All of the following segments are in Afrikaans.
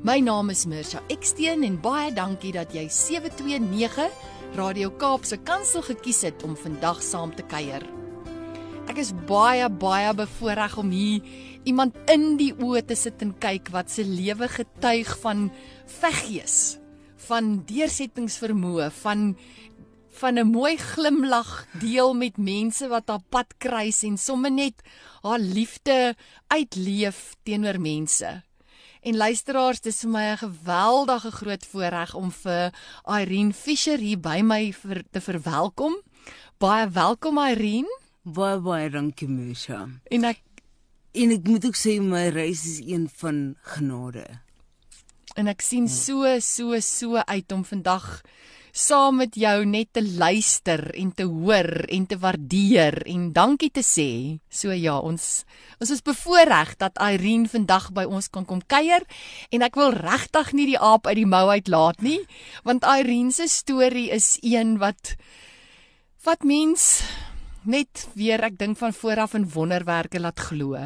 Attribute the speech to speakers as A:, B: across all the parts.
A: My naam is Mirsha Eksteen en baie dankie dat jy 729 Radio Kaap se kantsel gekies het om vandag saam te kuier. Ek is baie baie bevoorreg om hier iemand in die oë te sit en kyk wat se lewe getuig van veggees, van deursettingsvermoë, van van 'n mooi glimlag deel met mense wat haar pad kruis en sommer net haar liefde uitleef teenoor mense. En luisteraars, dis vir my 'n geweldige groot voorreg om vir Irene Fischer hier by my vir, te verwelkom. Baie welkom Irene.
B: Baie baie dankie Misha.
A: En ek
B: En ek moet ook sê my reis is een van genade.
A: en ek sien so so so uit om vandag saam met jou net te luister en te hoor en te waardeer en dankie te sê. So ja, ons ons is bevoorreg dat Irene vandag by ons kan kom kuier en ek wil regtig nie die aap uit die mou uitlaat nie, want Irene se storie is een wat wat mens net weer ek dink van vooraf in wonderwerke laat glo.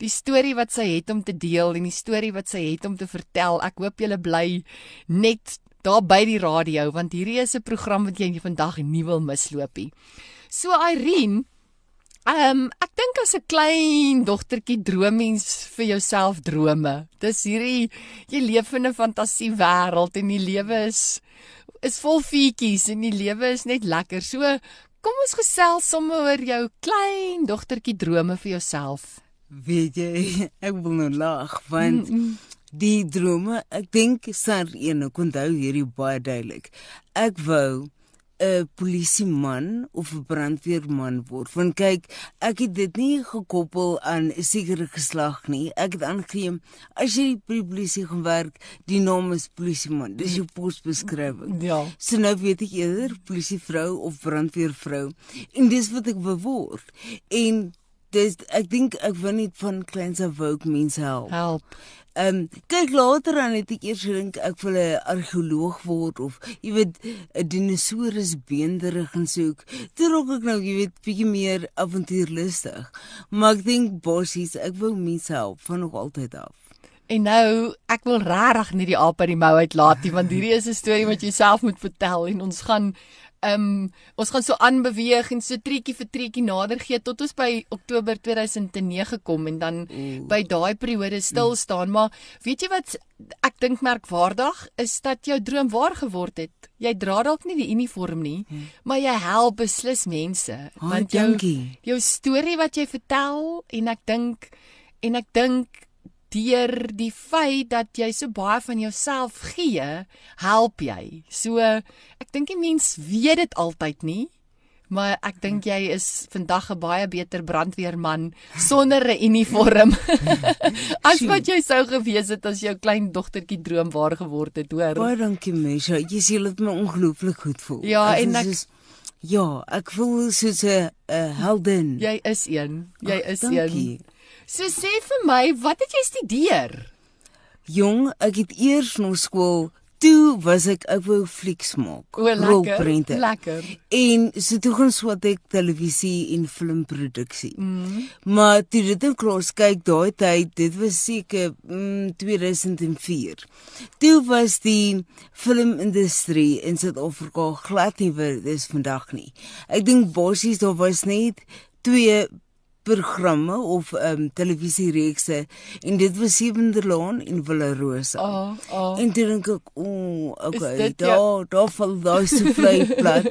A: Die storie wat sy het om te deel en die storie wat sy het om te vertel. Ek hoop julle bly net daar by die radio want hierdie is 'n program wat jy vandag nie wil misloop nie. So Irene, ehm um, ek dink as 'n klein dogtertjie droom mens vir jouself drome. Dis hierdie jy leef in 'n fantasie wêreld en die lewe is is vol feetjies en die lewe is net lekker. So kom ons gesels sommer oor jou klein dogtertjie drome vir jouself.
B: Weet jy, ek wil nou lag want mm -mm. Die drome, ek dink sar een, ek onthou hierdie baie duidelik. Ek wou 'n polisieman of 'n brandweerman word. Want kyk, ek het dit nie gekoppel aan 'n sekere geslag nie. Ek het aangegee as jy by die polisie gaan werk, die naam is polisieman. Dis jou posbeskrywing.
A: Ja.
B: So nou weet ek eerder polisievrou of brandweervrou en dis wat ek word. En dis ek dink ek wil nie van kleins af wou mense help.
A: Help.
B: Ehm um, kyk later dan het ek eers gedink ek wil 'n argeoloog word of jy weet 'n dinosaurus beenderig en soek. Toe raak ek nou jy weet bietjie meer avontuurlustig. Maar ek dink bossies, ek wou mense help van nog altyd af.
A: En nou, ek wil regtig nie die aap uit die mou uitlaat want hierdie is 'n storie wat jy self moet vertel en ons gaan Ehm um, ons gaan so aanbeweeg en so treetjie vir treetjie nader gee tot ons by Oktober 2009 kom en dan Oeh. by daai periode stil staan. Mm. Maar weet jy wat ek dink merkwaardig is dat jou droom waar geword het. Jy dra dalk nie die uniform nie, mm. maar jy help beslis mense.
B: Oh, want jou dankie.
A: jou storie wat jy vertel en ek dink en ek dink deur die feit dat jy so baie van jouself gee, help jy. So ek dink die mens weet dit altyd nie, maar ek dink jy is vandag 'n baie beter brandweerman sonder 'n uniform as wat jy sou gewees het as jou klein dogtertjie droom waar geword het, hoor.
B: Baie dankie Mesha, jy sê dit my ongelooflik goed voel.
A: Ja, as en ek is,
B: Ja, ek voel soos 'n heldin.
A: Jy is een. Jy Ach, is dankie. een. So sê vir my, wat het jy studeer?
B: Jong, ek het eers na skool toe was ek ek wou flieks maak.
A: O, lekker. Lekker.
B: En so toe gaan swat ek televisie en filmproduksie. Mm. Maar toe dit in klas kyk daai tyd, dit was seker mm, 2004. Toe was die filmindustrie in Suid-Afrika glad nie wat dit is vandag nie. Ek dink basies daar was net twee programme of ehm um, televisiereekse en dit was Sewende Laan en Villa Rosa.
A: Oh, oh.
B: En toe dink ek, o, oh, okay, daar daar val daai se vlei plat.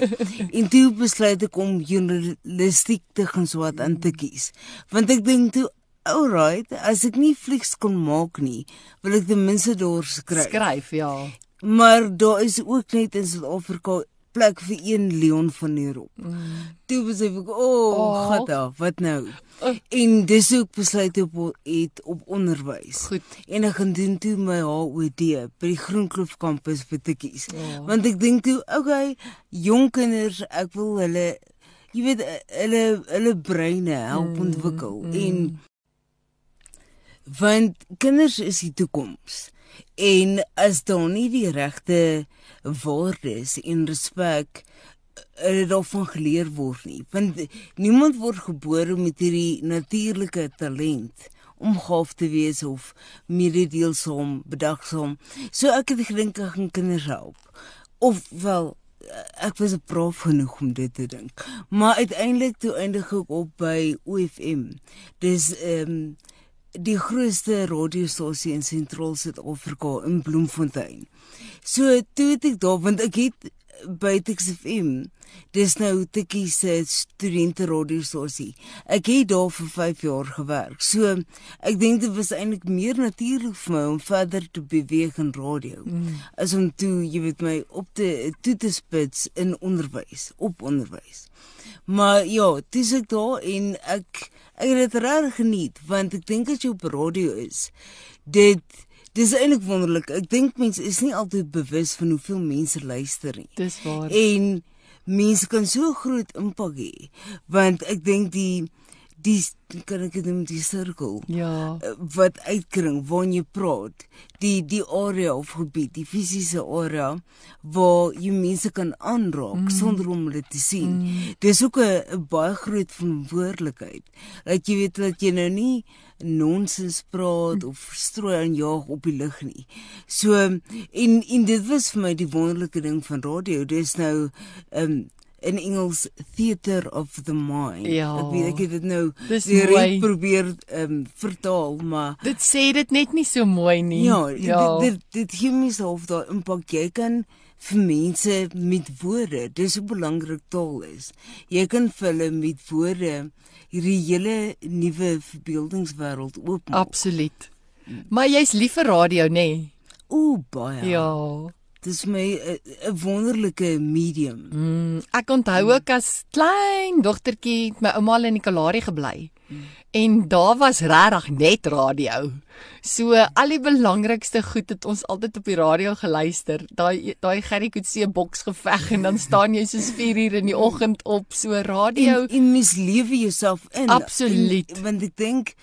B: en toe besluit ek om journalistiek te gaan swat aan te kies. Want ek dink toe Alright, as ek nie flieks kon maak nie, wil ek ten minste daar skryf.
A: Skryf, ja.
B: Maar daar is ook net in Suid-Afrika plek vir een Leon van der Rop. Mm. Toe besef ek, o, oh,
A: Oh.
B: gata, wat nou?
A: Oh.
B: En dis hoe ek besluit op het op onderwys.
A: Goed.
B: En ek gaan doen toe my HOD by die Groenkloof kampus vir tikkies.
A: Ja.
B: Want ek dink toe, okay, jong kinders, ek wil hulle jy weet hulle hulle breine help
A: Mm,
B: ontwikkel en want kinders is die toekoms. En as daar nie die regte waardes en respek hulle daarvan geleer word nie, want niemand word gebore met hierdie natuurlike talent om gaaf te wees of mededeelsaam, bedagsaam. So ek het gedink ek gaan kinders help. Of wel ek was prof genoeg om dit te dink. Maar uiteindelik toe eindig ek op by OFM. Dis ehm um, die grootste radiostasie in sentraal Suid-Afrika in Bloemfontein. So toe het ek daar want ek het by TXFM dis nou tikkie se studente radiostasie. Ek het daar vir 5 jaar gewerk. So ek dink dit was eintlik meer natuurlik vir my om verder te beweeg in radio mm. as om toe jy weet my op te toe te spits in onderwys, op onderwys. Maar ja, dis ek daar en ek ek het dit reg geniet want ek dink as jy op radio is, dit dis eintlik wonderlik. Ek dink mense is nie altyd bewus van hoeveel mense luister nie.
A: Dis waar.
B: En mense kan so groot impak hê want ek dink die die kan ek dit noem die sirkel
A: Ja.
B: eh, wat uitkring waarin jy praat die die area of gebied die fisiese area waar jy mense kan aanraak mm. sonder om hulle te sien mm. dis ook 'n baie groot verantwoordelikheid dat jy weet dat jy nou nie nonsens praat of strooi aan jaag op die lug nie so en en dit was vir my die wonderlike ding van radio dis nou um, in Engels theater of the mind.
A: Ja.
B: Ek weet ek het dit nou direk probeer ehm um, vertaal, maar
A: Dit sê dit net nie so mooi nie.
B: ja, dit dit dit gee my self daai impak jy kan vir mense met woorde. Dis hoe belangrik taal is. Jy kan vir hulle met woorde hierdie hele nuwe verbeeldingswêreld oopmaak.
A: Absoluut. Maar jy's lief vir radio, nê? Nee?
B: Ooh, baie.
A: Ja.
B: Dis my 'n wonderlike medium.
A: Mm, ek onthou ook as klein dogtertjie my ouma al in die Kalahari gebly. En daar was regtig net radio. So al die belangrikste goed het ons altyd op die radio geluister. Daai daai Gerry Coetzee boks geveg en dan staan jy soos 4 uur in die oggend op so radio.
B: En, en mens lewe jouself in.
A: Absoluut.
B: En, want ek dink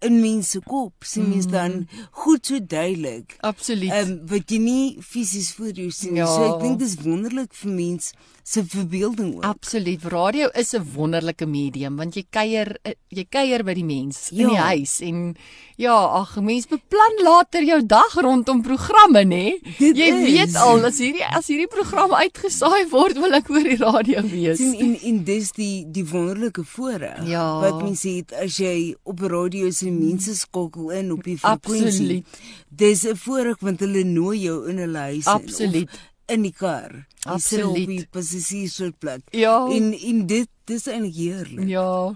B: in mense kop sien mens
A: Mm.
B: dan goed so duidelik.
A: Absoluut.
B: Ehm um, wat jy nie fisies voor jou sien nie.
A: Ja.
B: So ek dink dis wonderlik vir mens se verbeelding ook.
A: Absoluut. Radio is 'n wonderlike medium want jy kuier eh, jy kuier by die mens in
B: Ja.
A: die huis en ja, ag, mens beplan later jou dag rondom programme, nê? Jy
B: is.
A: weet al as hierdie as hierdie program uitgesaai word, wil ek oor die radio wees.
B: sien en en dis die die wonderlike voorreg
A: Ja.
B: wat mense het as jy op radio se mense skakel in op die frekwensie.
A: Absoluut.
B: Dis 'n voorreg want hulle nooi jou in hulle huis in, of
A: Absoluut.
B: In die kar. Jy sit op die passasiersplek.
A: Ja.
B: En en dit dis eintlik heerlik.
A: Ja.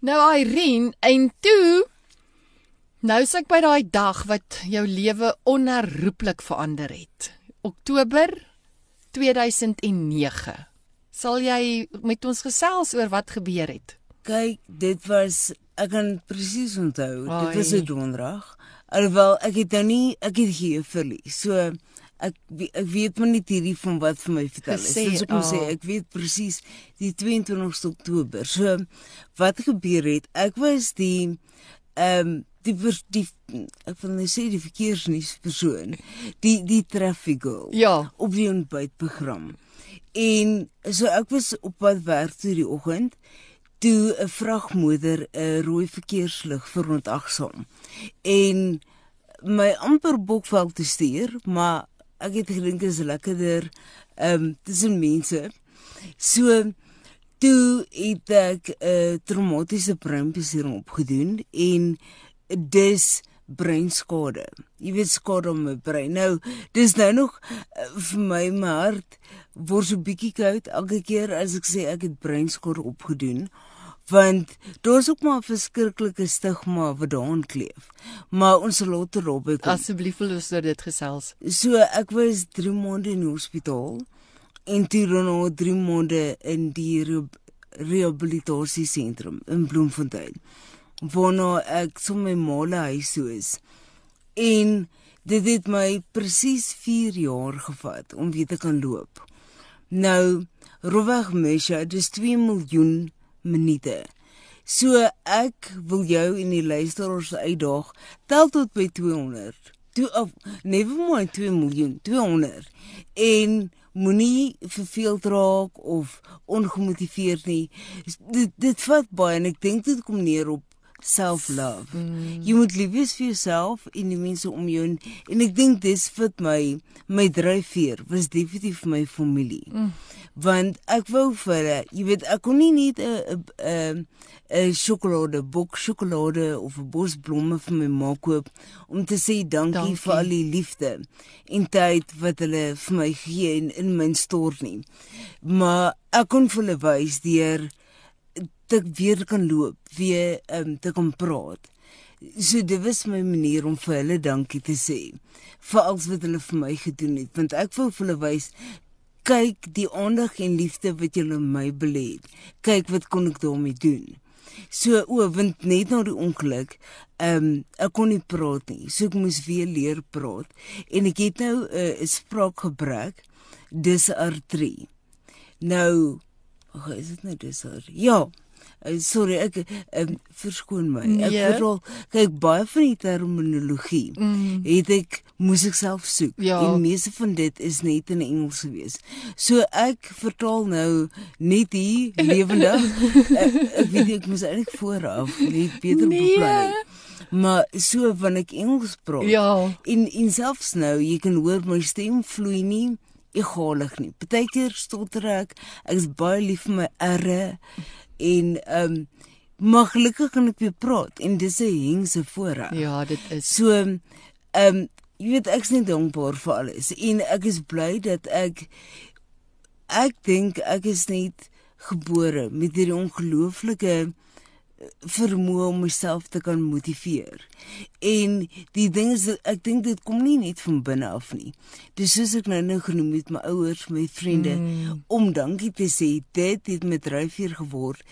A: Nou Irene, en toe nou is ek by daai dag wat jou lewe onherroepelik verander het. Oktober 2009. Sal jy met ons gesels oor wat gebeur het?
B: Kyk, dit was ek kan presies onthou.
A: Ai.
B: Dit was 'n donderdag. Alhoewel ek het nou nie ek het geen verlies. So ek ek weet maar net hierdie van wat vir my vertel is. Dis hoekom sê
A: oh.
B: ek weet presies die 22 Oktober. So wat gebeur het, ek was die ehm um, die die ek wil net sê die verkeersnuuspersoon, die die traffic girl
A: Ja.
B: op die ontbytprogram. En so ek was op pad werk toe die oggend toe 'n vragmotor 'n rooi verkeerslig verontagsaam. En my amper bokveld te stuur, maar ek het gedink is lekkerder ehm um, tussen mense. So toe het ek 'n uh, traumatiese breinbesering opgedoen en dis breinskade. Jy weet skade op my brein. Nou, dis nou nog uh, vir my my hart word so bietjie koud elke keer as ek sê ek het breinskade opgedoen want daar's ook maar 'n verskriklike stigma wat daaraan kleef. Maar ons sal later daarby kom.
A: Asseblief wil ons oor dit gesels.
B: So ek was 3 maande in die hospitaal en toe nou 3 maande in die re rehabilitasie sentrum in Bloemfontein. Waarna ek so my male huis so is. En dit het my presies 4 jaar gevat om weer te kan loop. Nou, Rovag Mesha, dis 2 miljoen minute. So ek wil jou en die luisteraars uitdaag, tel tot by 200. Toe of never mind 2 miljoen, 200. En moenie verveeld raak of ongemotiveerd nie. Dit dit vat baie en ek dink dit kom neer op self-love. Mm. Jy moet lief wees vir jouself en die mense om jou en, en ek dink dis wat my my dryfveer was definitief my familie. Mm. Want ek wou vir hulle, jy weet ek kon nie net 'n 'n 'n sjokolade bok sjokolade of 'n bos blomme vir my ma koop om te sê dankie, dankie. vir al die liefde en tyd wat hulle vir my gee in, in my stort nie. Maar ek kon vir hulle wys deur te weer kan loop, weer um, te kan praat. So dit was my manier om vir hulle dankie te sê vir alles wat hulle vir my gedoen het, want ek wou vir hulle wys kyk die aandag en liefde wat julle my belê het. Kyk wat kon ek daarmee doen. So o, want net na die ongeluk, ehm um, ek kon nie praat nie. So ek moes weer leer praat en ek het nou 'n uh, spraakgebrek dis R3. Nou, hoe is dit nou dis? Ja. Uh, sorry ek um, verskoon my. Ek nee. bedoel kyk baie van die terminologie mm. het ek moes ek self soek. Ja. En meeste van dit is net in Engels gewees. So ek vertaal nou net hier lewendig. ek, ek weet ek moes eintlik vooraf net beter nee. beplan. Maar so wanneer ek Engels praat. Ja. En en selfs nou jy kan hoor my stem vloei nie egalig nie. Partykeer stotter ek. Ek is baie lief vir my erre en ehm um, maar gelukkig kan ek weer praat en dis 'n hengse voorraad.
A: Ja, dit is.
B: So ehm um, jy weet ek's net dankbaar vir alles en ek is bly dat ek ek dink ek is net gebore met hierdie ongelooflike vermoë om myself te kan motiveer. En die ding is ek dink dit kom nie net van binne af nie. Dis soos ek nou nou genoem het my ouers, my vriende mm. om dankie te sê dit het met dryfveer geword.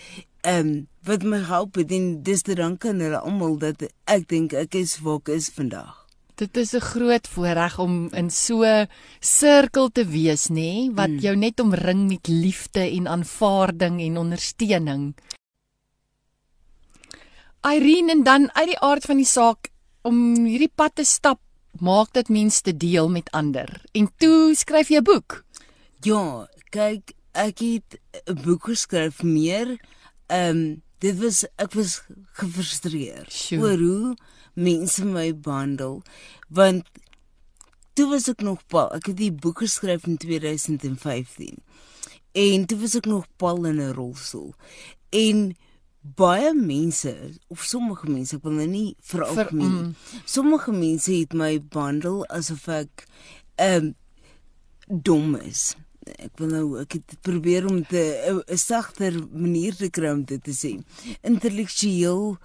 B: Ehm um, wat my help het en dis te danke aan hulle almal dat ek dink ek is waar ek is vandag.
A: Dit is 'n groot voorreg om in so 'n sirkel te wees, nê, wat mm. jou net omring met liefde en aanvaarding en ondersteuning. Irene en dan uit die aard van die saak om hierdie pad te stap maak dit mense te deel met ander. En toe skryf jy 'n boek.
B: Ja, kyk, ek het 'n boek geskryf meer. Ehm um, dit was ek was gefrustreerd sure. oor hoe mense my behandel want toe was ek nog pa. Ek het die boek geskryf in 2015. En toe was ek nog pal in 'n rolstoel. En baie mense of sommige mense ek wil nou nie veralgemeen nie. Mm. Sommige mense het my behandel asof ek ehm um, dom is. Ek wil nou ek het probeer om te 'n sagter manier te kry om dit te sê. Intellektueel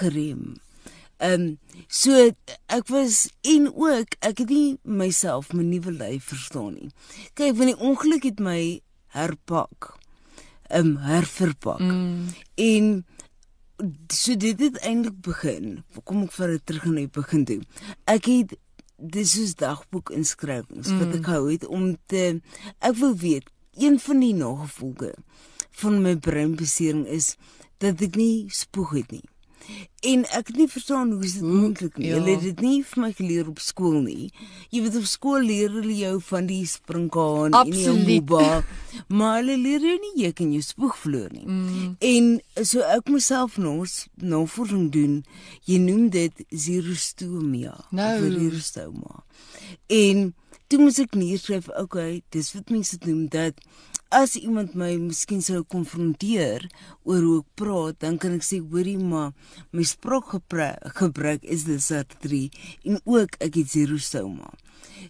B: gerem. Ehm um, so ek was en ook ek het nie myself my nuwe lyf verstaan nie. Kyk, wanneer die ongeluk het my herpak um, herverpak. Mm. En so dit het eintlik begin. Kom ek vir dit terug na die begin toe. Ek het dis is dagboek inskrywings mm. wat ek hou het om te ek wil weet een van die nagevolge van my breinbesering is dat ek nie spoeg het nie. En ek het nie verstaan hoe dit hm, moontlik nie. Ja. Hulle het dit nie vir my geleer op skool nie. Jy weet op skool leer hulle jou van die springkaan en die moeba. Maar hulle leer jou nie jy kan jou spoeg verloor nie. Mm. En so ek myself nog navorsing doen. Jy noem dit xerostomia.
A: Nou.
B: Xerostoma. En toe moet ek neerskryf, okay, dis wat mense noem dat as iemand my miskien sou konfronteer oor hoe ek praat, dan kan ek sê hoorie maar my spraakgebrek is dis R3 en ook ek het zero soma.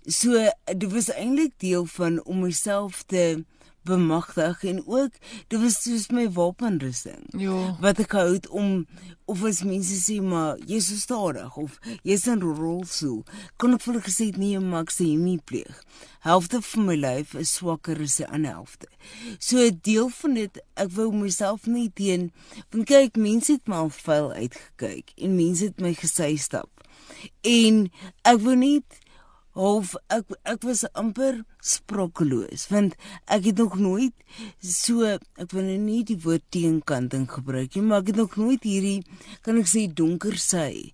B: So dit was eintlik deel van om myself te bemagtig en ook dit was soos my wapenrusting.
A: Ja.
B: Wat ek hou om of as mense sê maar jy's so stadig of jy's in rolstoel, kon ek vir hulle gesê nee, maar ek sê nie pleeg. Helfte van my lyf is swakker as die ander helfte. So 'n deel van dit, ek wou myself nie teen want kyk, mense het my al vuil uitgekyk en mense het my gesê stap. En ek wou net half ek ek was amper sprokkeloos want ek het nog nooit so ek wil nou nie die woord teenkanting gebruik nie maar ek het nog nooit hierdie kan ek sê donker sy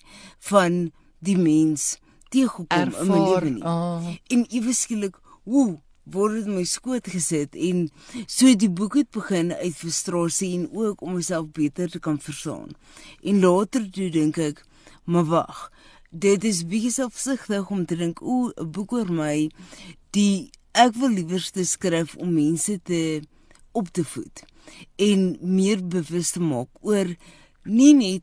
B: van die mens teëgekom in my lewe nie.
A: Oh.
B: En ewe skielik, woe, word dit my skoot gesit en so die boek het begin uit frustrasie en ook om myself beter te kan verstaan. En later toe dink ek, maar wag, dit is bietjie selfsugtig om te dink o 'n boek oor my die ek wil liewer te skryf om mense te op te voed en meer bewus te maak oor nie net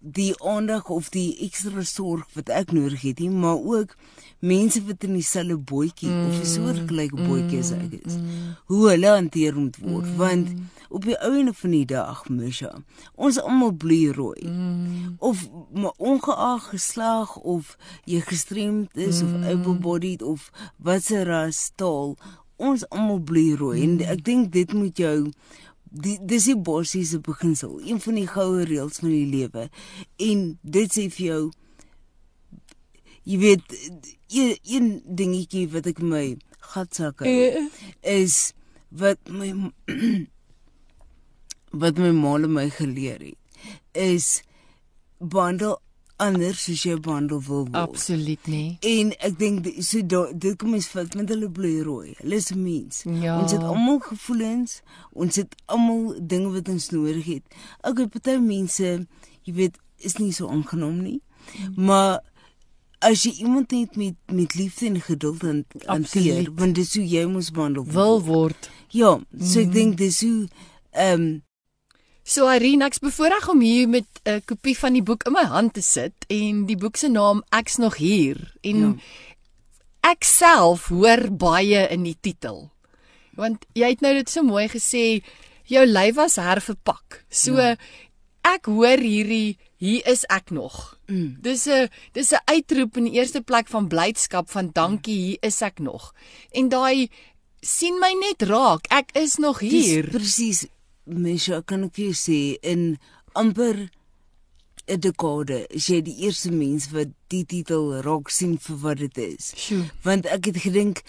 B: die aandag of die ekstra sorg wat ek nodig het nie maar ook mense wat in dieselfde bootjie mm, of 'n soortgelyke bootjie as ek is mm, hoe hulle hanteer moet word. Mm, want op die einde van die dag Misha ons almal bloei rooi. Mm, of maar ongeag geslag of jy gestremd is mm, of able-bodied of wat se ras taal ons almal bloei rooi. Mm, en ek dink dit moet jou die dis die basiese beginsel een van die goue reëls van die lewe. En dit sê vir jou jy weet een, een dingetjie wat ek my gatsak hou is wat my wat my ma my geleer het is bundel anders soos jy bundel wil word.
A: Absoluut nie.
B: En ek dink so dit kom ons vat met hulle bloei rooi. Hulle is mens.
A: Ja.
B: Ons het almal gevoelens, ons het almal dinge wat ons nodig het. Okay, party mense, jy weet, is nie so aangenaam nie. Maar as jy iemand net met met liefde en geduld aan hanteer, want dit sou jy moes behandel
A: wil word.
B: Ja, so ek mm. dink dis hoe ehm um,
A: So Irene, ek's bevoorreg om hier met 'n uh, kopie van die boek in my hand te sit en die boek se naam Ek's nog hier en ja. ek self hoor baie in die titel. Want jy het nou dit so mooi gesê, jou lyf was herverpak. So ja. ek hoor hierdie hier is ek nog. Mm. Dis 'n dis 'n uitroep in die eerste plek van blydskap van dankie, hier is ek nog. En daai sien my net raak. Ek is nog hier.
B: Presies mense kan ek vir sê in amper 'n dekade is jy die eerste mens wat die titel raak sien vir wat dit is.
A: Sjoe.
B: Want ek het gedink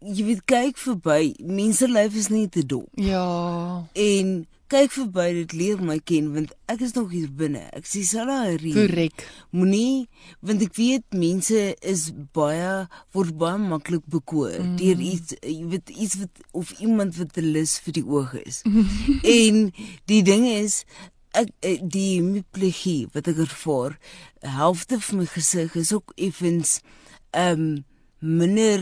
B: jy weet kyk verby, mense lyf is nie te dop.
A: Ja.
B: En kyk verby dit leer my ken want ek is nog hier binne. Ek sê Salarie.
A: Korrek.
B: Moenie want ek weet mense is baie word baie maklik bekoor mm. deur iets jy weet iets wat of iemand wat 'n lus vir die oog is. en die ding is ek eh, die miplegie wat ek ervaar helfte van my gesig is ook effens ehm um, minder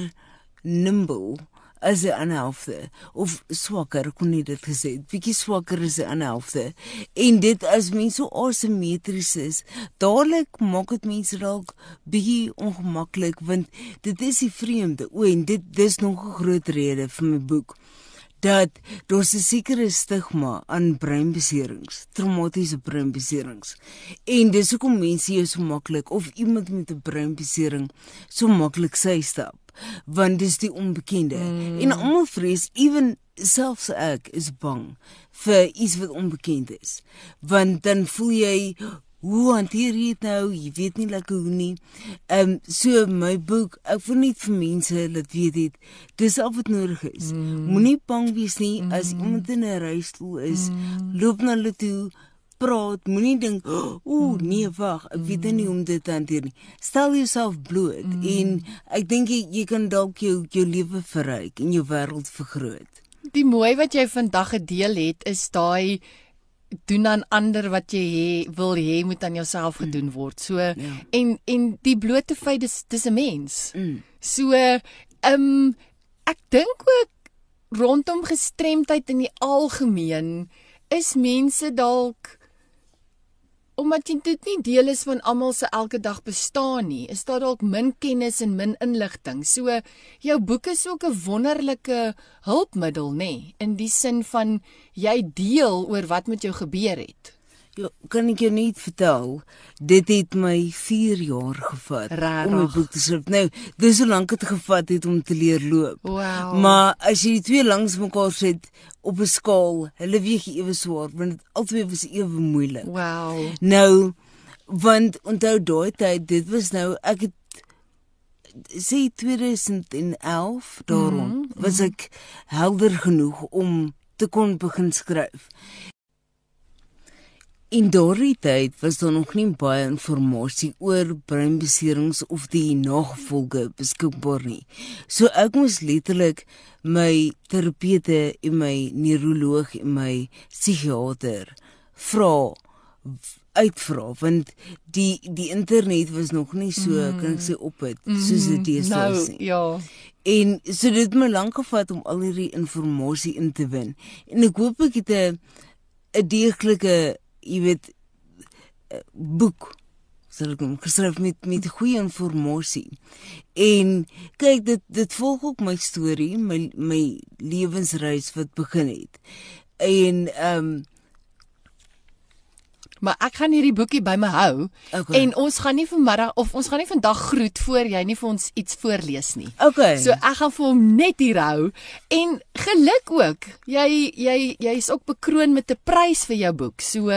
B: nimble as 'n ander helfte of swakker kon nie dit gesê bietjie swakker as 'n ander helfte en dit as mens so asimetries is dadelik maak dit mense dalk bietjie ongemaklik want dit is die vreemde. O en dit dis nog 'n groot rede vir my boek dat daar 'n sekere stigma aan breinbeserings, traumatiese breinbeserings. En dis hoekom mense jou so maklik of iemand met 'n breinbesering so maklik sy stap want dis die onbekende. Mm. En almal vrees, ewen selfs ek is bang vir iets wat onbekend is. Want dan voel jy hoe hanteer jy dit nou? Jy weet nie lekker hoe nie. Ehm um, so my boek, ek wil nie vir mense laat weet dit dis al wat nodig is. Mm. Moenie bang wees nie mm. as iemand in 'n rolstoel is, mm. loop na hulle toe praat, moenie dink, ooh, nee, wag, ek weet nie hoe om dit te hanteer nie. Stel jouself bloot mm. en ek dink jy, jy kan dalk jou jou lewe verryk en jou wêreld vergroot.
A: Die mooi wat jy vandag gedeel het is daai doen aan ander wat jy he, wil hê moet aan jouself gedoen mm. word. So ja. en en die blote feit dis dis 'n mens. Mm. So ehm um, ek dink ook rondom gestremdheid in die algemeen is mense dalk omdat dit nie deel is van almal se elke dag bestaan nie, is daar dalk min kennis en min inligting. So jou boek is ook 'n wonderlike hulpmiddel, nê, nee, in die sin van jy deel oor wat met jou gebeur het.
B: Ja, kan ek jou net vertel, dit het my 4 jaar gevat
A: Rarig.
B: om 'n boek te skryf. Nou, dis so lank dit gevat het om te leer loop.
A: Wow.
B: Maar as jy die twee langs mekaar sit op 'n skaal, hulle weeg ewe swaar, want dit albei was ewe moeilik.
A: Wow.
B: Nou, want onthou daai tyd, dit was nou ek het sê 2011 daarom mm -hmm. was ek helder genoeg om te kon begin skryf. In daardie tyd was daar nog nie baie inligting oor breinbeserings of die nagevolge beskikbaar nie. So ek moes letterlik my terapeute en my neuroloog en my psigiater vra uitvra want die die internet was nog nie so mm. kan ek sê op dit soos dit is
A: nou,
B: nie.
A: ja.
B: En so dit het my lank gevat om al hierdie inligting in te win. En ek hoop ek het 'n 'n deeglike jy weet eh, boek sal ek hom geskryf met met goeie inligting. En kyk dit dit volg ook my storie, my my lewensreis wat begin het. En ehm um,
A: Maar ek gaan hierdie boekie by my hou
B: Okay.
A: en ons gaan nie vanmiddag of ons gaan nie vandag groet voor jy nie vir ons iets voorlees nie.
B: okay.
A: So ek gaan vir hom net hier hou en geluk ook. Jy jy jy's ook bekroon met 'n prys vir jou boek. So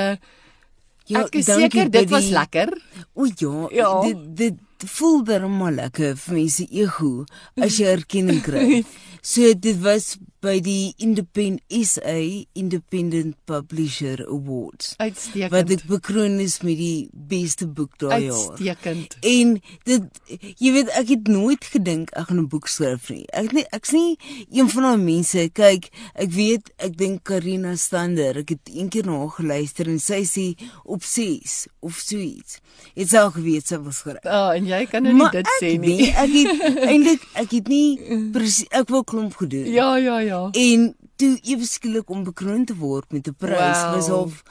B: Ja,
A: ek is seker dit was lekker.
B: O ja,
A: Ja.
B: dit dit voel darmal lekker vir mense ego as jy erkenning kry. so dit was by die Independent SA Independent Publisher Awards. Wat
A: Uitstekend.
B: ek bekroon is met die beste boek daai jaar.
A: Uitstekend.
B: En dit jy weet ek het nooit gedink ek gaan 'n boek skryf nie. Ek nie ek's nie een van daai mense. Kyk, ek weet ek dink Karina Stander, ek het eendag na haar geluister en sy sê op 6 of so iets. Het sy al geweet sy wil skryf.
A: Ah, oh, en jy kan nou nie dit
B: ek
A: sê nie.
B: Ek het eintlik ek het nie presies ek wou klomp gedoen.
A: Ja, ja, ja.
B: En toe ewe skielik om bekroon te word met 'n prys
A: Wow.
B: was of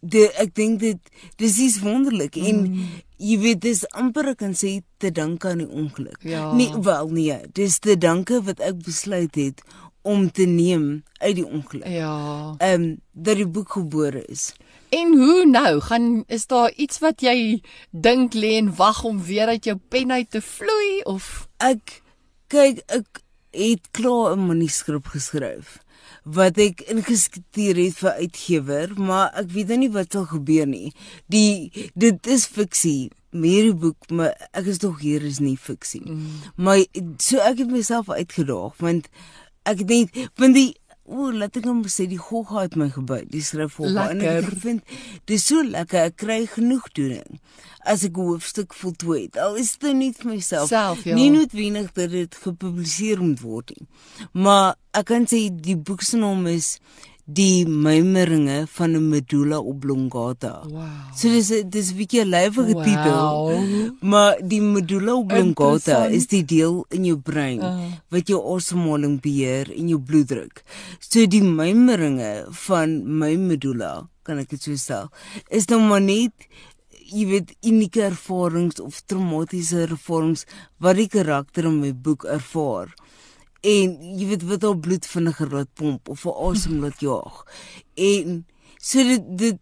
B: de ek dink dit dis is wonderlik en
A: Mm.
B: jy weet dis amper ek kan sê te danke aan die ongeluk.
A: Ja.
B: Nee, wel nee, dis te danke wat ek besluit het om te neem uit die ongeluk.
A: Ja.
B: Ehm um, dat die boek gebore is.
A: En hoe nou? Gaan is daar iets wat jy dink lê en wag om weer uit jou pen uit te vloei of
B: Ek kyk ek het klaar 'n manuskrip geskryf wat ek ingeskeer het vir uitgewer, maar ek weet nou nie wat sal gebeur nie. Die dit is fiksie, hierdie boek, maar ek is tog hier is nie fiksie. Mm. Maar so ek het myself uitgedaag want ek het net want die O, laat ek hom sê die gogga het my gebyt. Die skryf gogga en ek vind dis so lekker. Ek kry genoegdoening as ek 'n hoofstuk voltooi het. Al is dit nie vir myself
A: Self, ja.
B: nie noodwendig dat dit gepubliseer moet word nie. Maar ek kan sê die boek se naam is Die Mymeringe van 'n Medulla oblongata.
A: Wow.
B: So dis dis 'n bietjie 'n lywige
A: Wow.
B: titel. Maar die medulla oblongata is die deel in jou brein
A: Ah.
B: wat jou asemhaling beheer en jou bloeddruk. So die mymeringe van my medulla, kan ek dit so stel, is nou maar net jy weet unieke ervarings of traumatiese ervarings wat die karakter in my boek ervaar. En jy weet wat al bloed vinniger laat pomp of 'n asem laat jaag. En so dit dit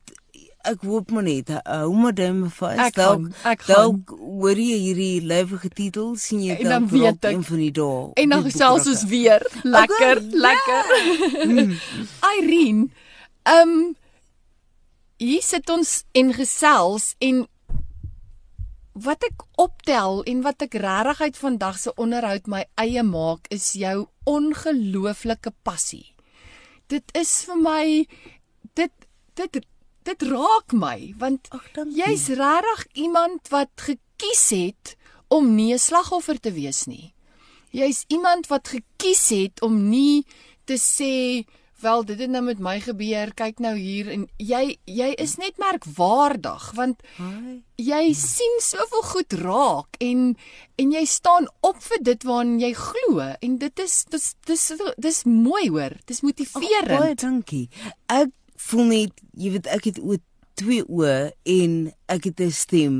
B: ek hoop maar net hou maar duime vas.
A: Ek gaan, ek gaan.
B: dalk hoor jy hierdie lywige titel sien jy
A: dan
B: dalk
A: weet ek.
B: een van die dae.
A: En dan gesels ons weer. Lekker,
B: Okay,
A: lekker. Irene, ehm um, hier sit ons en gesels en wat ek optel en wat ek regtig uit vandag se onderhoud my eie maak is jou ongelooflike passie. Dit is vir my dit dit dit raak my want jy's regtig iemand wat gekies het om nie 'n slagoffer te wees nie. Jy's iemand wat gekies het om nie te sê wel dit het nou met my gebeur. Kyk nou hier en jy jy is net merkwaardig want jy sien soveel goed raak en en jy staan op vir dit waaraan jy glo en dit is dis dis dis mooi hoor. Dis
B: Ag, Baie
A: motiverend.
B: dankie. Ek voel net jy weet ek het ooit twee oë en ek het 'n stem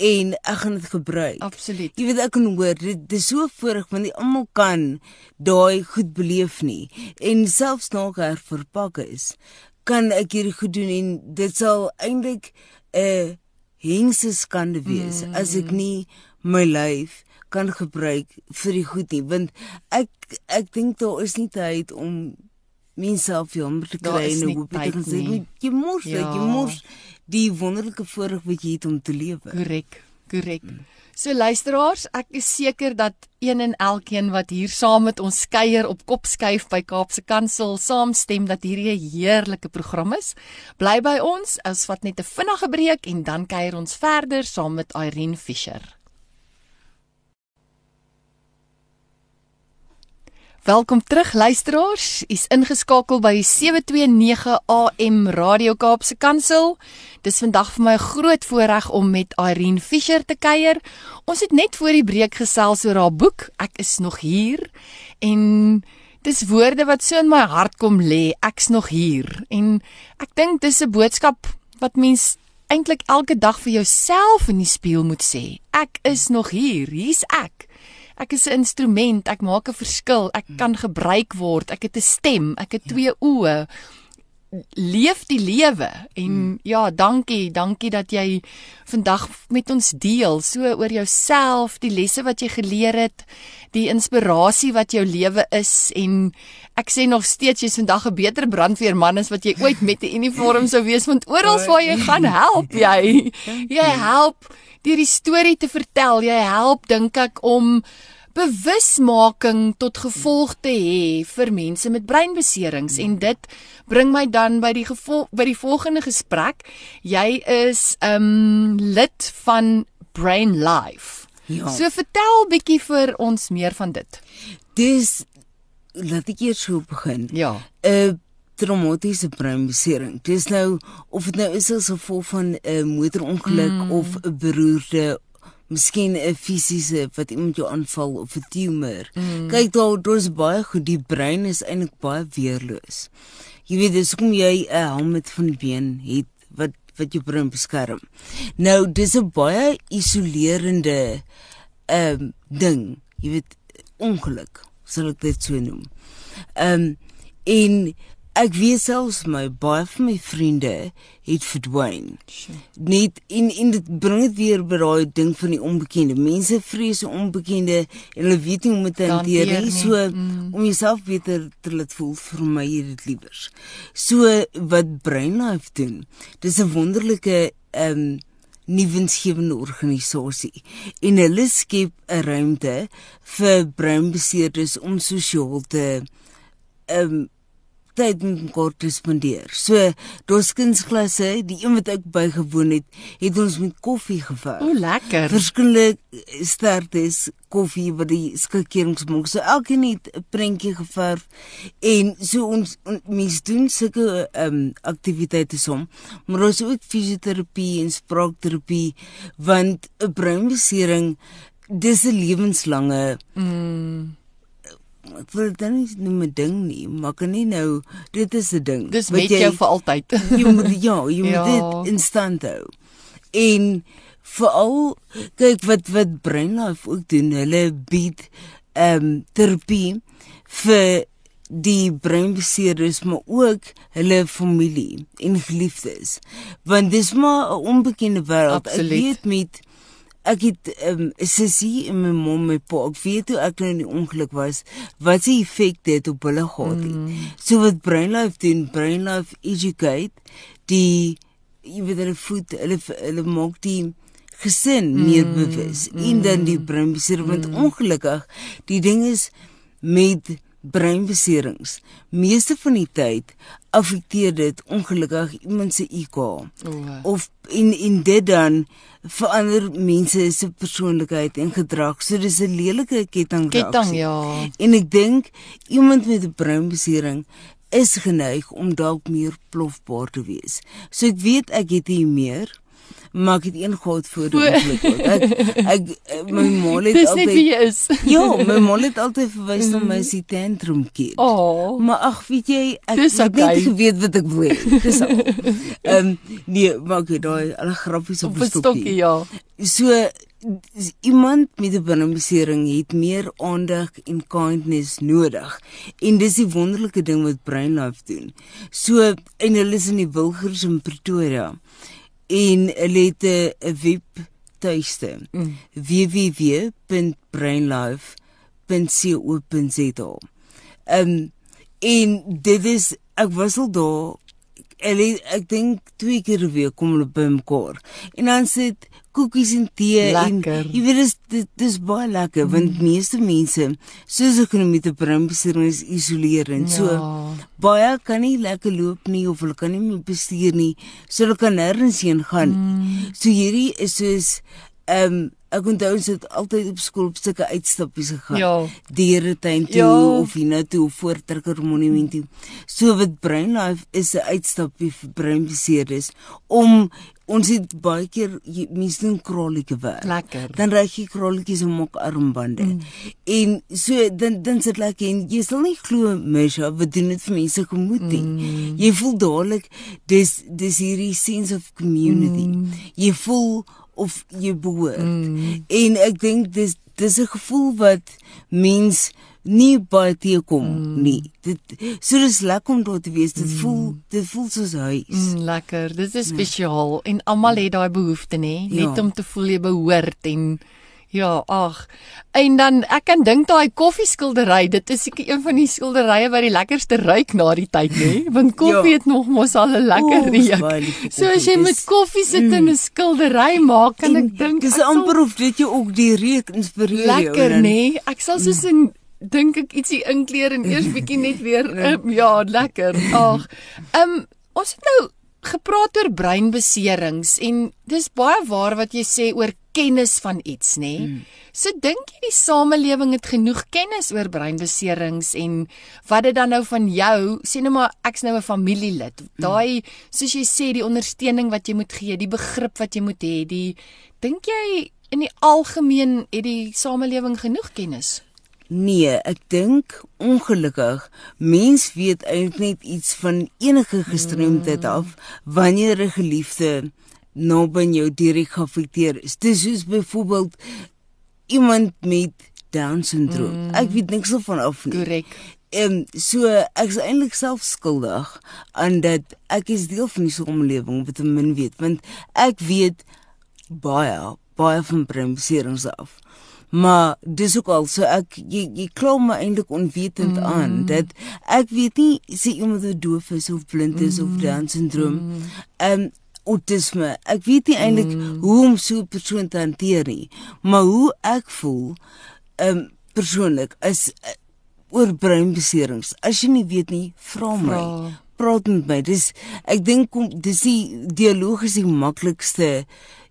B: en ek gaan dit gebruik.
A: Absoluut.
B: Jy weet ek kan hoor dit dis so voorreg want nie almal kan daai goed beleef nie en selfs na ek verpak is kan ek hierdie goed doen en dit sal eintlik 'n hengse skande wees mm. as ek nie my lyf kan gebruik vir die goed nie want ek ek dink daar is nie tyd om menself jammer te
A: Daar
B: kry
A: is
B: en
A: tyd
B: te sê jy mors
A: Ja.
B: jy mors die wonderlike voorreg wat jy het om te lewe.
A: Korrek, korrek. So luisteraars, ek is seker dat een en elkeen wat hier saam met ons kuier op Kopskuif by Kaapse Kansel saamstem dat hierdie 'n heerlike program is. Bly by ons, ons vat net 'n vinnige breek en dan kuier ons verder saam met Irene Fischer. Welkom terug luisteraars. U's ingeskakel by 729 AM Radio Kaapse Kansel. Dis vandag vir my 'n groot voorreg om met Irene Fischer te kuier. Ons het net voor die breek gesels oor haar boek Ek is nog hier en dis woorde wat so in my hart kom lê. Ek's nog hier. En ek dink dis 'n boodskap wat mens eintlik elke dag vir jouself in die spieël moet sê. Ek is nog hier. Hier's ek. Ek is 'n instrument, ek maak 'n verskil, ek kan gebruik word, ek het 'n stem, ek het twee oë. Leef die lewe en hmm. ja, dankie, dankie dat jy vandag met ons deel so oor jouself, die lesse wat jy geleer het, die inspirasie wat jou lewe is en ek sê nog steeds jy's vandag 'n beter brandweerman as wat jy ooit met 'n uniform sou wees want oral waar jy gaan help jy. Jy help deur die storie te vertel. Jy help dink ek om bewusmaking tot gevolg te hê vir mense met breinbeserings en dit bring my dan by die gevolg by die volgende gesprek. Jy is 'n um, lid van Brain Life.
B: Ja.
A: So vertel bietjie vir ons meer van dit.
B: Dis laat ek eers so begin.
A: Ja.
B: 'n traumatiese breinbesering. Dis nou of dit nou is as gevolg van 'n motorongeluk mm. of 'n beroerte Miskien 'n fisiese wat iemand jou aanval of 'n tumor. Mm. Kyk daar, daar's baie goed. Die brein is eintlik baie weerloos. Jy weet, dis hoekom jy 'n helmet van been het wat wat jou brein beskerm. Nou, dis 'n baie isolerende ehm um, ding. Jy weet, ongeluk, sal ek dit so noem. Ehm um, en ek weet selfs my baie van my vriende het verdwyn.
A: Sure.
B: Net in in dit bring dit weer by daai ding van die onbekende. Mense vrees onbekende en hulle weet nie hoe om dit te
A: Te
B: hanteer nie. So
A: Mm.
B: om jouself beter te laat voel vir my dit liewers. So wat BrainLife doen. Dis 'n wonderlike ehm um, nuwensgewende organisasie en hulle skep 'n ruimte vir breinbeseerdes om sosiaal te ehm um, tyd met mekaar te spandeer. So, daar's kunsklasse, die een wat ek bygewoon het, het ons met koffie geverf.
A: O, lekker.
B: Verskillende sterktes koffie wat die skakerings maak. So elkeen het 'n prentjie geverf en so ons on, mense doen sulke ehm um, aktiwiteite som. Maar ons ook fisioterapie en spraakterapie want 'n breinbesering dis 'n lewenslange
A: Mm,
B: ek wil dit nou nie noem 'n ding nie, maar kan nie nou dit is 'n ding.
A: dis met jou vir altyd.
B: jy moet ja, jy moet
A: Ja.
B: dit in stand hou. En veral kyk wat wat BrainLife ook doen, hulle bied ehm um, terapie vir die breinbeserings maar ook hulle familie en geliefdes. Want dis maar 'n onbekende wêreld. Ek weet met ek het ehm, um, sussie en my mom my pa. Ek weet hoe ek nou in die ongeluk was. Wat se effek dit op hulle gehad het. Mm. So wat BrainLife doen, BrainLife educate die jy weet hulle voet, hulle hulle maak die gesin mm. meer bewus mm. en dan die breinbeserings want ongelukkig die ding is met breinbeserings meeste van die tyd affekteer dit ongelukkig iemand se IQ
A: O,
B: of in in dit dan verander mense se persoonlikheid en gedrag. So dis 'n lelike kettingreaksie.
A: Ketting ja.
B: en ek dink iemand met 'n breinbesering is geneig om dalk meer plofbaar te wees. So ek weet ek het hier meer maar ek het een gehad voor die ongeluk. ook. Ek ek my ma het
A: Dis net wie
B: altyd
A: jy is.
B: Ja, my ma het altyd verwys na my as die tantrum kind.
A: Oh.
B: Maar ag, weet jy, ek
A: Dis
B: het
A: okay.
B: net geweet wat ek wil. Dis al. Ehm um, nee, maar ek daai alle grappies op 'n
A: stokkie, ja.
B: So iemand met 'n breinbesering het meer aandag en kindness nodig. En dis die wonderlike ding wat Brain Life doen. So en hulle is in die Wilgers in Pretoria. En 'n 'n webtuiste.
A: Mm.
B: www.brainlife.co.za. Ehm um, en dit is ek was al daar Hulle ek dink twee keer 'n week kom hulle bymekaar. En dan sit koekies en tee
A: Lekker.
B: en jy weet dis dit dis baie lekker mm. want meeste mense soos ek met 'n breinbesering is isolerend. So
A: Ja.
B: baie kan nie lekker loop nie of hulle kan nie meer bestuur nie. So hulle kan nêrens heen gaan. Mm. So hierdie is soos ehm um, ek onthou ons het altyd op skool op sulke uitstappies gegaan.
A: Ja.
B: Dieretuin toe
A: Ja.
B: of hiernatoe of voortrekker monument toe. So wat Brain Life is 'n uitstappie vir breinbeseerdes om ons het baie keer jy- mense doen krolletjie werk.
A: Lekker.
B: Dan ry jy krolletjies en maak armbande. Mm. En so dan dan sit lekker en jy sal nie glo Mesha, wat doen dit vir mense gemoed nie. Mm. Jy voel dadelik dis dis hierdie sense of community. Mm. Jy voel of jy behoort. Mm. En ek dink dis dis 'n gevoel wat mens nie baie teekom mm. nie. Dit so dis lekker om daar te wees. Dit mm. voel dit voel soos huis. Mm.
A: Mm, lekker. Dit is spesiaal en almal het daai behoefte nê,
B: Ja.
A: net om te voel jy behoort en ja, ag. En dan ek kan dink daai koffieskildery, dit is seker een van die skilderye wat die lekkerste ruik na die tyd nê, want koffie
B: Ja.
A: het nog mos al 'n lekker
B: O, dis
A: reuk. So as jy
B: koffie.
A: met
B: Dis-
A: koffie sit en 'n skildery maak, kan
B: En
A: ek dink
B: dis
A: ek sal-
B: amper of dit jou ook die reuk inspireer.
A: Lekker nê. Ek sal soos in dink ek ietsie inkleer en eers bietjie net weer um, ja, lekker. Ag. Ehm um, ons het nou gepraat oor breinbeserings en dis baie waar wat jy sê oor kennis van iets nê. Mm. So dink jy die samelewing het genoeg kennis oor breinbeserings en wat dit dan nou van jou, sê nou maar ek's nou 'n familielid. Daai soos jy sê die ondersteuning wat jy moet gee, die begrip wat jy moet hê, die dink jy in die algemeen het die samelewing genoeg kennis?
B: Nee, ek dink ongelukkig mens weet eintlik net iets van enige gestremdheid af wanneer 'n geliefde naby jou direk geaffekteer is. Dis soos byvoorbeeld iemand met down syndroom. Mm. Ek weet niks van af nie.
A: Korrek.
B: Ehm um, so ek is eintlik self skuldig aan dat ek is deel van die samelewing wat min weet want ek weet baie baie van bremserings af. Maar dis ook al so ek jy, jy kla my eintlik onwetend mm. aan dat ek weet nie sê iemand wat doof is of blind is mm. of down syndroom. Ehm um, autisme. Ek weet nie eintlik mm. hoe om so 'n persoon te hanteer nie, maar hoe ek voel ehm um, persoonlik is uh, oor breinbeserings. As jy nie weet nie, vra my.
A: Vra.
B: Praat met my. Dis ek dink kom dis die dialoog is die maklikste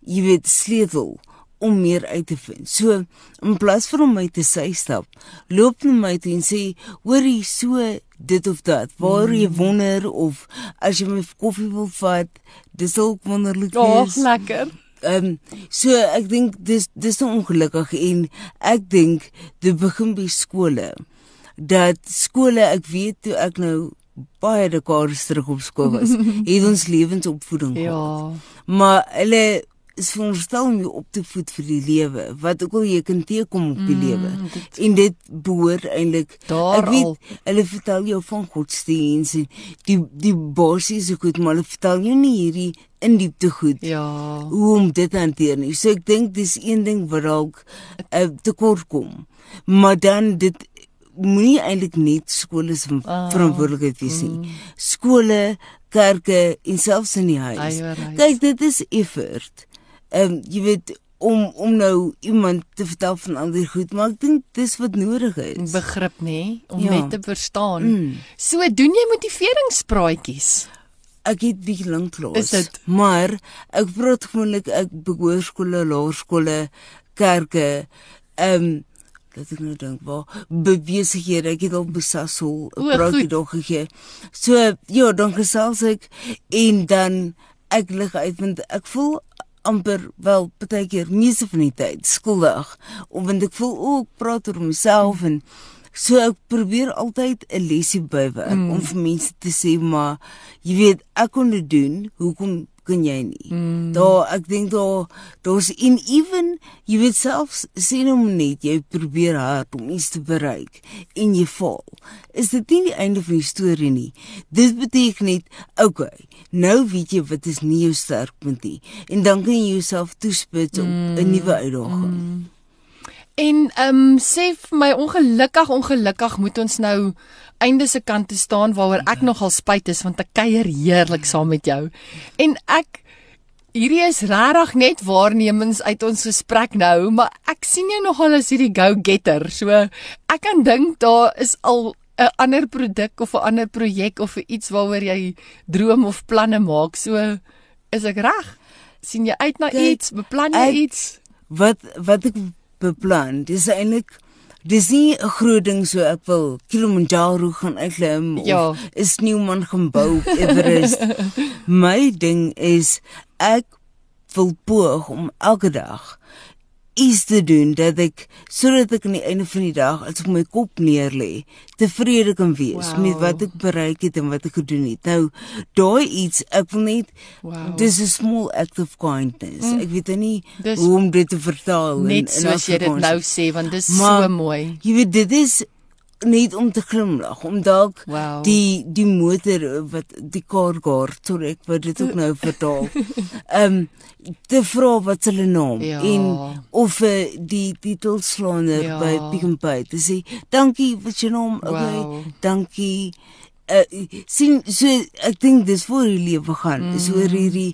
B: jy weet sleutel om meer uit te vind. So in plaas van om my te sy stap, loop na my toe en sê, "Hoor jy so dit of dat? Waar mm. jy wonder of as jy my koffie wil vat, dis ook wonderlik
A: Ja,
B: is."
A: lekker.
B: Ehm um, so ek dink dis dis nou ongelukkig en ek dink dit begin by skole. Dat skole, ek weet toe ek nou baie dekades terug op skool was, het ons lewensopvoeding
A: Ja.
B: gehad. Maar hulle is veronderstel om jou op te voed vir die lewe, wat ook al jy kan teekom op die mm, lewe. En dit behoort eintlik
A: Daar
B: ek weet
A: al.
B: hulle vertel jou van godsdienst en die die basiese goed, maar hulle vertel jou nie hierdie in diepte goed
A: Ja.
B: hoe om dit te hanteer nie. So ek dink dis een ding wat dalk uh, tekort kom. Maar dan dit moenie eintlik net skole se
A: Ah,
B: verantwoordelikheid wees nie. Skole, kerke en selfs in die huis. Kyk, dit is effort. Ehm um, jy weet om om nou iemand te vertel van die goed, maar ek dink dis wat nodig is.
A: begrip nê om
B: Ja.
A: net te verstaan.
B: Mm.
A: So doen jy motiveringspraatjies.
B: Ek het bietjie lank klas.
A: Is dit?
B: Maar ek praat gewoonlik ek behoor skole, laerskole, kerke, ehm um, dat ek nou dink waar besighede ek het al besassel 'n
A: O,
B: praatjie
A: goed.
B: daar gegee. So ja, dan gesels ek en dan ek lig uit want ek voel amper wel baie keer meeste van die tyd skuldig want ek voel ook praat oor myself en so ek probeer altyd 'n lesie bywerk mm. om vir mense te sê maar jy weet ek kon dit doen hoekom kan jy nie. Mm. Daar ek dink daar daar's in even jy weet selfs sien hom net jy probeer hard om iets te bereik en jy val. Is dit nie die einde van die storie nie. Dit beteken net okay. Nou weet jy wat is nie jou sterkpunt nie en dan kan jy jouself toespits op 'n mm. nuwe uitdaging. Mm.
A: En ehm um, sê vir my ongelukkig ongelukkig moet ons nou einde se kant te staan waaroor ek nogal spyt is want ek kuier heerlik saam met jou. En ek hierdie is regtig net waarnemings uit ons gesprek nou, maar ek sien jou nogal as hierdie go-getter. So ek kan dink daar is al 'n ander produk of 'n ander projek of iets waaroor jy droom of planne maak. So is ek reg? sien jy uit na Kijk, iets? Beplan jy ek, iets?
B: Wat wat ek beplan. Dis eintlik dis nie 'n groot ding so ek wil Kilimanjaro gaan uitklim ja. of is Newman gaan bou Everest. My ding is ek wil poog om elke dag iets te doen dat ek sodat ek aan die einde van die dag as ek my kop neerlê tevrede kan wees wow. met wat ek bereik het en wat ek gedoen het. Nou daai iets ek wil net wow. dis 'n small act of kindness. Mm. Ek weet nie dis hoe om dit te vertaal
A: net in, in soos jy dit nou sê want dit is maar, so mooi.
B: Jy weet dit is net om te glimlag om dalk wow. die die motor wat die kar gaar sorry ek wou dit ook nou vertaal. Ehm um, te vra wat hulle naam ja. en of uh, die titelslaande ja. by Pick n Pay te sê dankie wat jou naam okay wow. dankie uh, sien so ek dink dis vir die lewe gaan mm. oor hierdie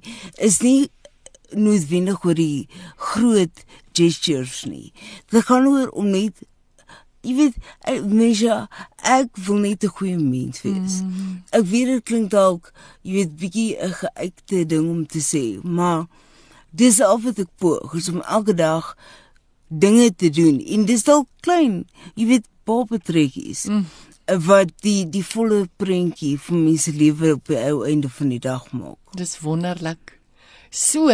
B: is nie noodwendig oor die groot gestures nie dit gaan oor om net jy weet mense ek wil net 'n goeie mens wees. Mm. Ek weet dit klink dalk jy weet bietjie 'n geuite ding om te sê, maar dis al wat ek poog om elke dag dinge te doen. En dis dalk klein, jy weet popetrekkies. Mm. wat die die volle prentjie vir mense lewe op die ou einde van die dag maak.
A: Dis wonderlik. So,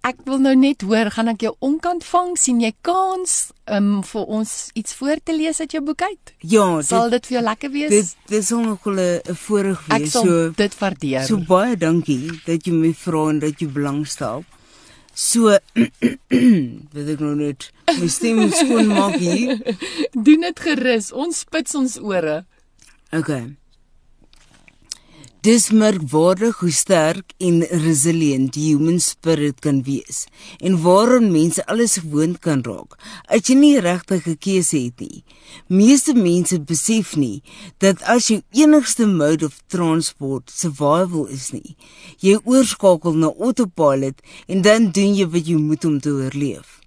A: Ek wil nou net hoor, gaan ek jou onkant vang? sien jy kans um, vir ons iets voor te lees uit jou boek uit?
B: Ja,
A: sal dit, dit vir jou lekker wees?
B: Dit dit sal nog 'n voorreg wees.
A: Ek sal so, dit waardeer.
B: So baie dankie dat jy my vra en dat jy belangstel. So weet ek nou net, my stem skoon maak hier.
A: Doen dit gerus. Ons spits ons ore.
B: Okay. Dis merkwaardig hoe sterk en resilient die human spirit kan wees en waarom mense alles gewoond kan raak as jy nie regtig 'n keuse het nie. Meeste mense besef nie dat as jou enigste mode of transport survival is nie, jy oorskakel na autopilot en dan doen jy wat jy moet om te oorleef.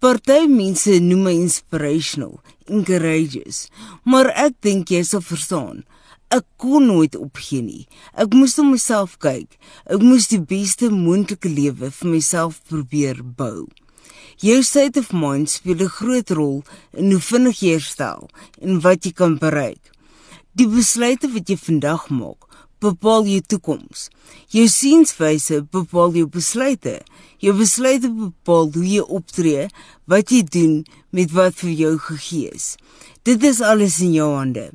B: Party mense noem my inspirational, encourageous, maar ek dink jy sal verstaan ek kon nooit opgee nie. Ek moes na myself kyk. Ek moes die beste moontlike lewe vir myself probeer bou. Jou state of mind speel 'n groot rol in hoe vinnig jy herstel en wat jy kan bereik. Die besluite wat jy vandag maak, bepaal jou toekoms. Jou sienswyse bepaal jou besluite. Jou besluite bepaal hoe jy optree, wat jy doen met wat vir jou gegee is. Dit is alles in jou hande.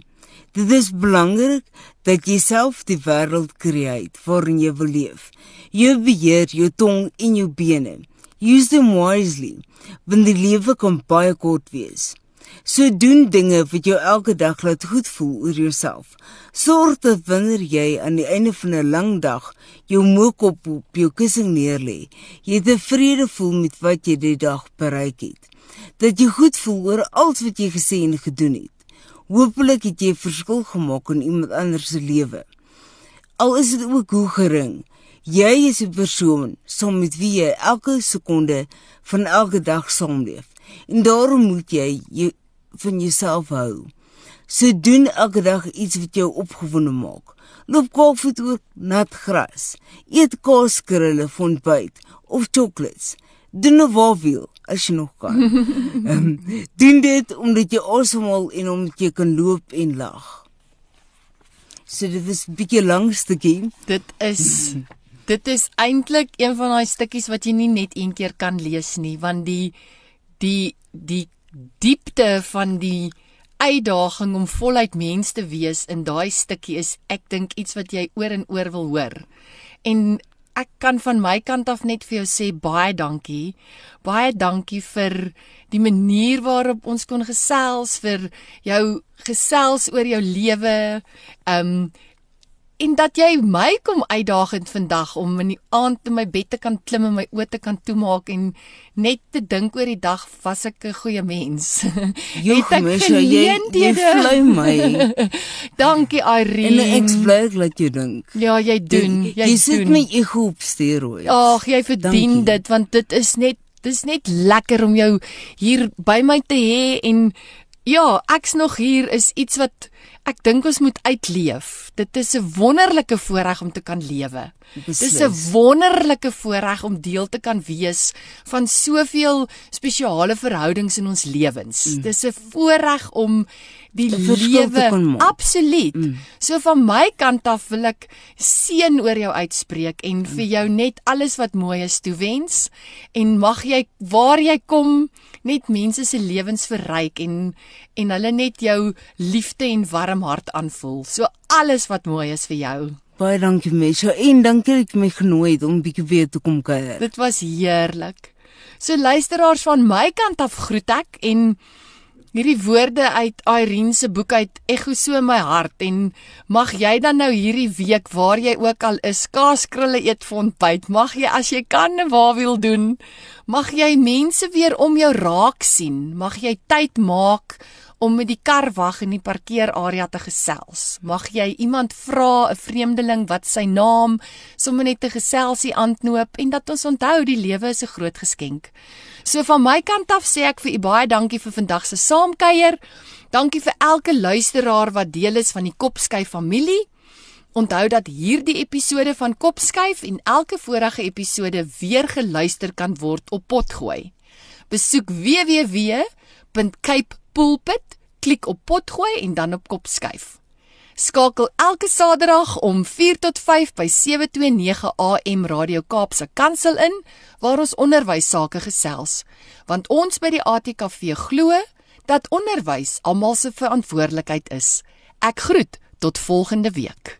B: Dit is belangrik dat jy self die wêreld skei waarin jy wil leef. Jy beheer jou tong en jou bene. Use them wisely, want die lewe kan baie kort wees. So doen dinge wat jou elke dag laat goed voel oor jouself. Sorg dat wanneer jy aan die einde van 'n lang dag jou moekop op jou kussing neerlê, jy tevrede voel met wat jy die dag bereik het. Dat jy goed voel oor alles wat jy gesê en gedoen het. Hoopelik het jy verskil gemaak in iemand anders se lewe. Al is dit ook hoe gering. Jy is 'n persoon saam met wie jy elke sekonde van elke dag saamleef. En daarom moet jy jou van jouself hou. So doen elke dag iets wat jou opgewonde maak. Loop koffie oor nat gras. Eet kaaskrulle van byt of chocolates. Doen wat wil as jy nog kan. Ehm um, doen dit omdat jy asemhaal en omdat jy kan loop en lag. So dit is 'n bietjie langste game.
A: Dit is dit is eintlik een van daai stukkies wat jy nie net een keer kan lees nie, want die die die diepte van die uitdaging om voluit mens te wees in daai stukkie is ek dink iets wat jy oor en oor wil hoor. En ek kan van my kant af net vir jou sê baie dankie. Baie dankie vir die manier waarop ons kon gesels vir jou gesels oor jou lewe. Um en dat jy my kom uitdagend vandag om in die aand in my bed te kan klim en my oë te kan toemaak en net te dink oor die dag was ek 'n goeie mens.
B: Jy jy vlei my.
A: Dankie Irene.
B: En ek bly dat jy dink.
A: Ja, jy doen.
B: Jy, jy, jy sit my ego op steroids.
A: Ag, jy verdien Dankie. dit want dit is net dis net lekker om jou hier by my te hê en ja, ek's nog hier is iets wat ek dink ons moet uitleef. Dit is 'n wonderlike voorreg om te kan lewe. Dit is 'n wonderlike voorreg om deel te kan wees van soveel spesiale verhoudings in ons lewens. Mm. Dit is 'n voorreg om die lewe absoluut. Mm. So van my kant af wil ek seën oor jou uitspreek en mm. vir jou net alles wat mooi is toewens en mag jy waar jy kom net mense se lewens verryk en en hulle net jou liefde en warm hart aanvoel. So alles wat mooi is vir jou.
B: Baie dankie Mesha en dankie dat jy my genooi het om bietjie weer te kom kuier.
A: Dit was heerlik. So luisteraars van my kant af groet ek en hierdie woorde uit Irene se boek uit ekho so in my hart en mag jy dan nou hierdie week waar jy ook al is kaaskrulle eet vir ontbyt. Mag jy as jy kan 'n wawiel doen. Mag jy mense weer om jou raak sien. Mag jy tyd maak om met die kar wag in die parkeerarea te gesels. Mag jy iemand vra, 'n vreemdeling wat sy naam sommer net te geselsie aanknoop en dat ons onthou die lewe is 'n groot geskenk. So van my kant af sê ek vir u baie dankie vir vandag se saamkuier. Dankie vir elke luisteraar wat deel is van die Kopskyf familie. Onthou dat hierdie episode van Kopskyf en elke vorige episode weer geluister kan word op Potgooi. Besoek www.cape pulpit, klik op potgooi en dan op kop skuif. Skakel elke Saterdag om 4 tot 5 by 729 AM Radio Kaapse Kansel in waar ons onderwys sake gesels, want ons by die ATKV glo dat onderwys almal se verantwoordelikheid is. Ek groet tot volgende week.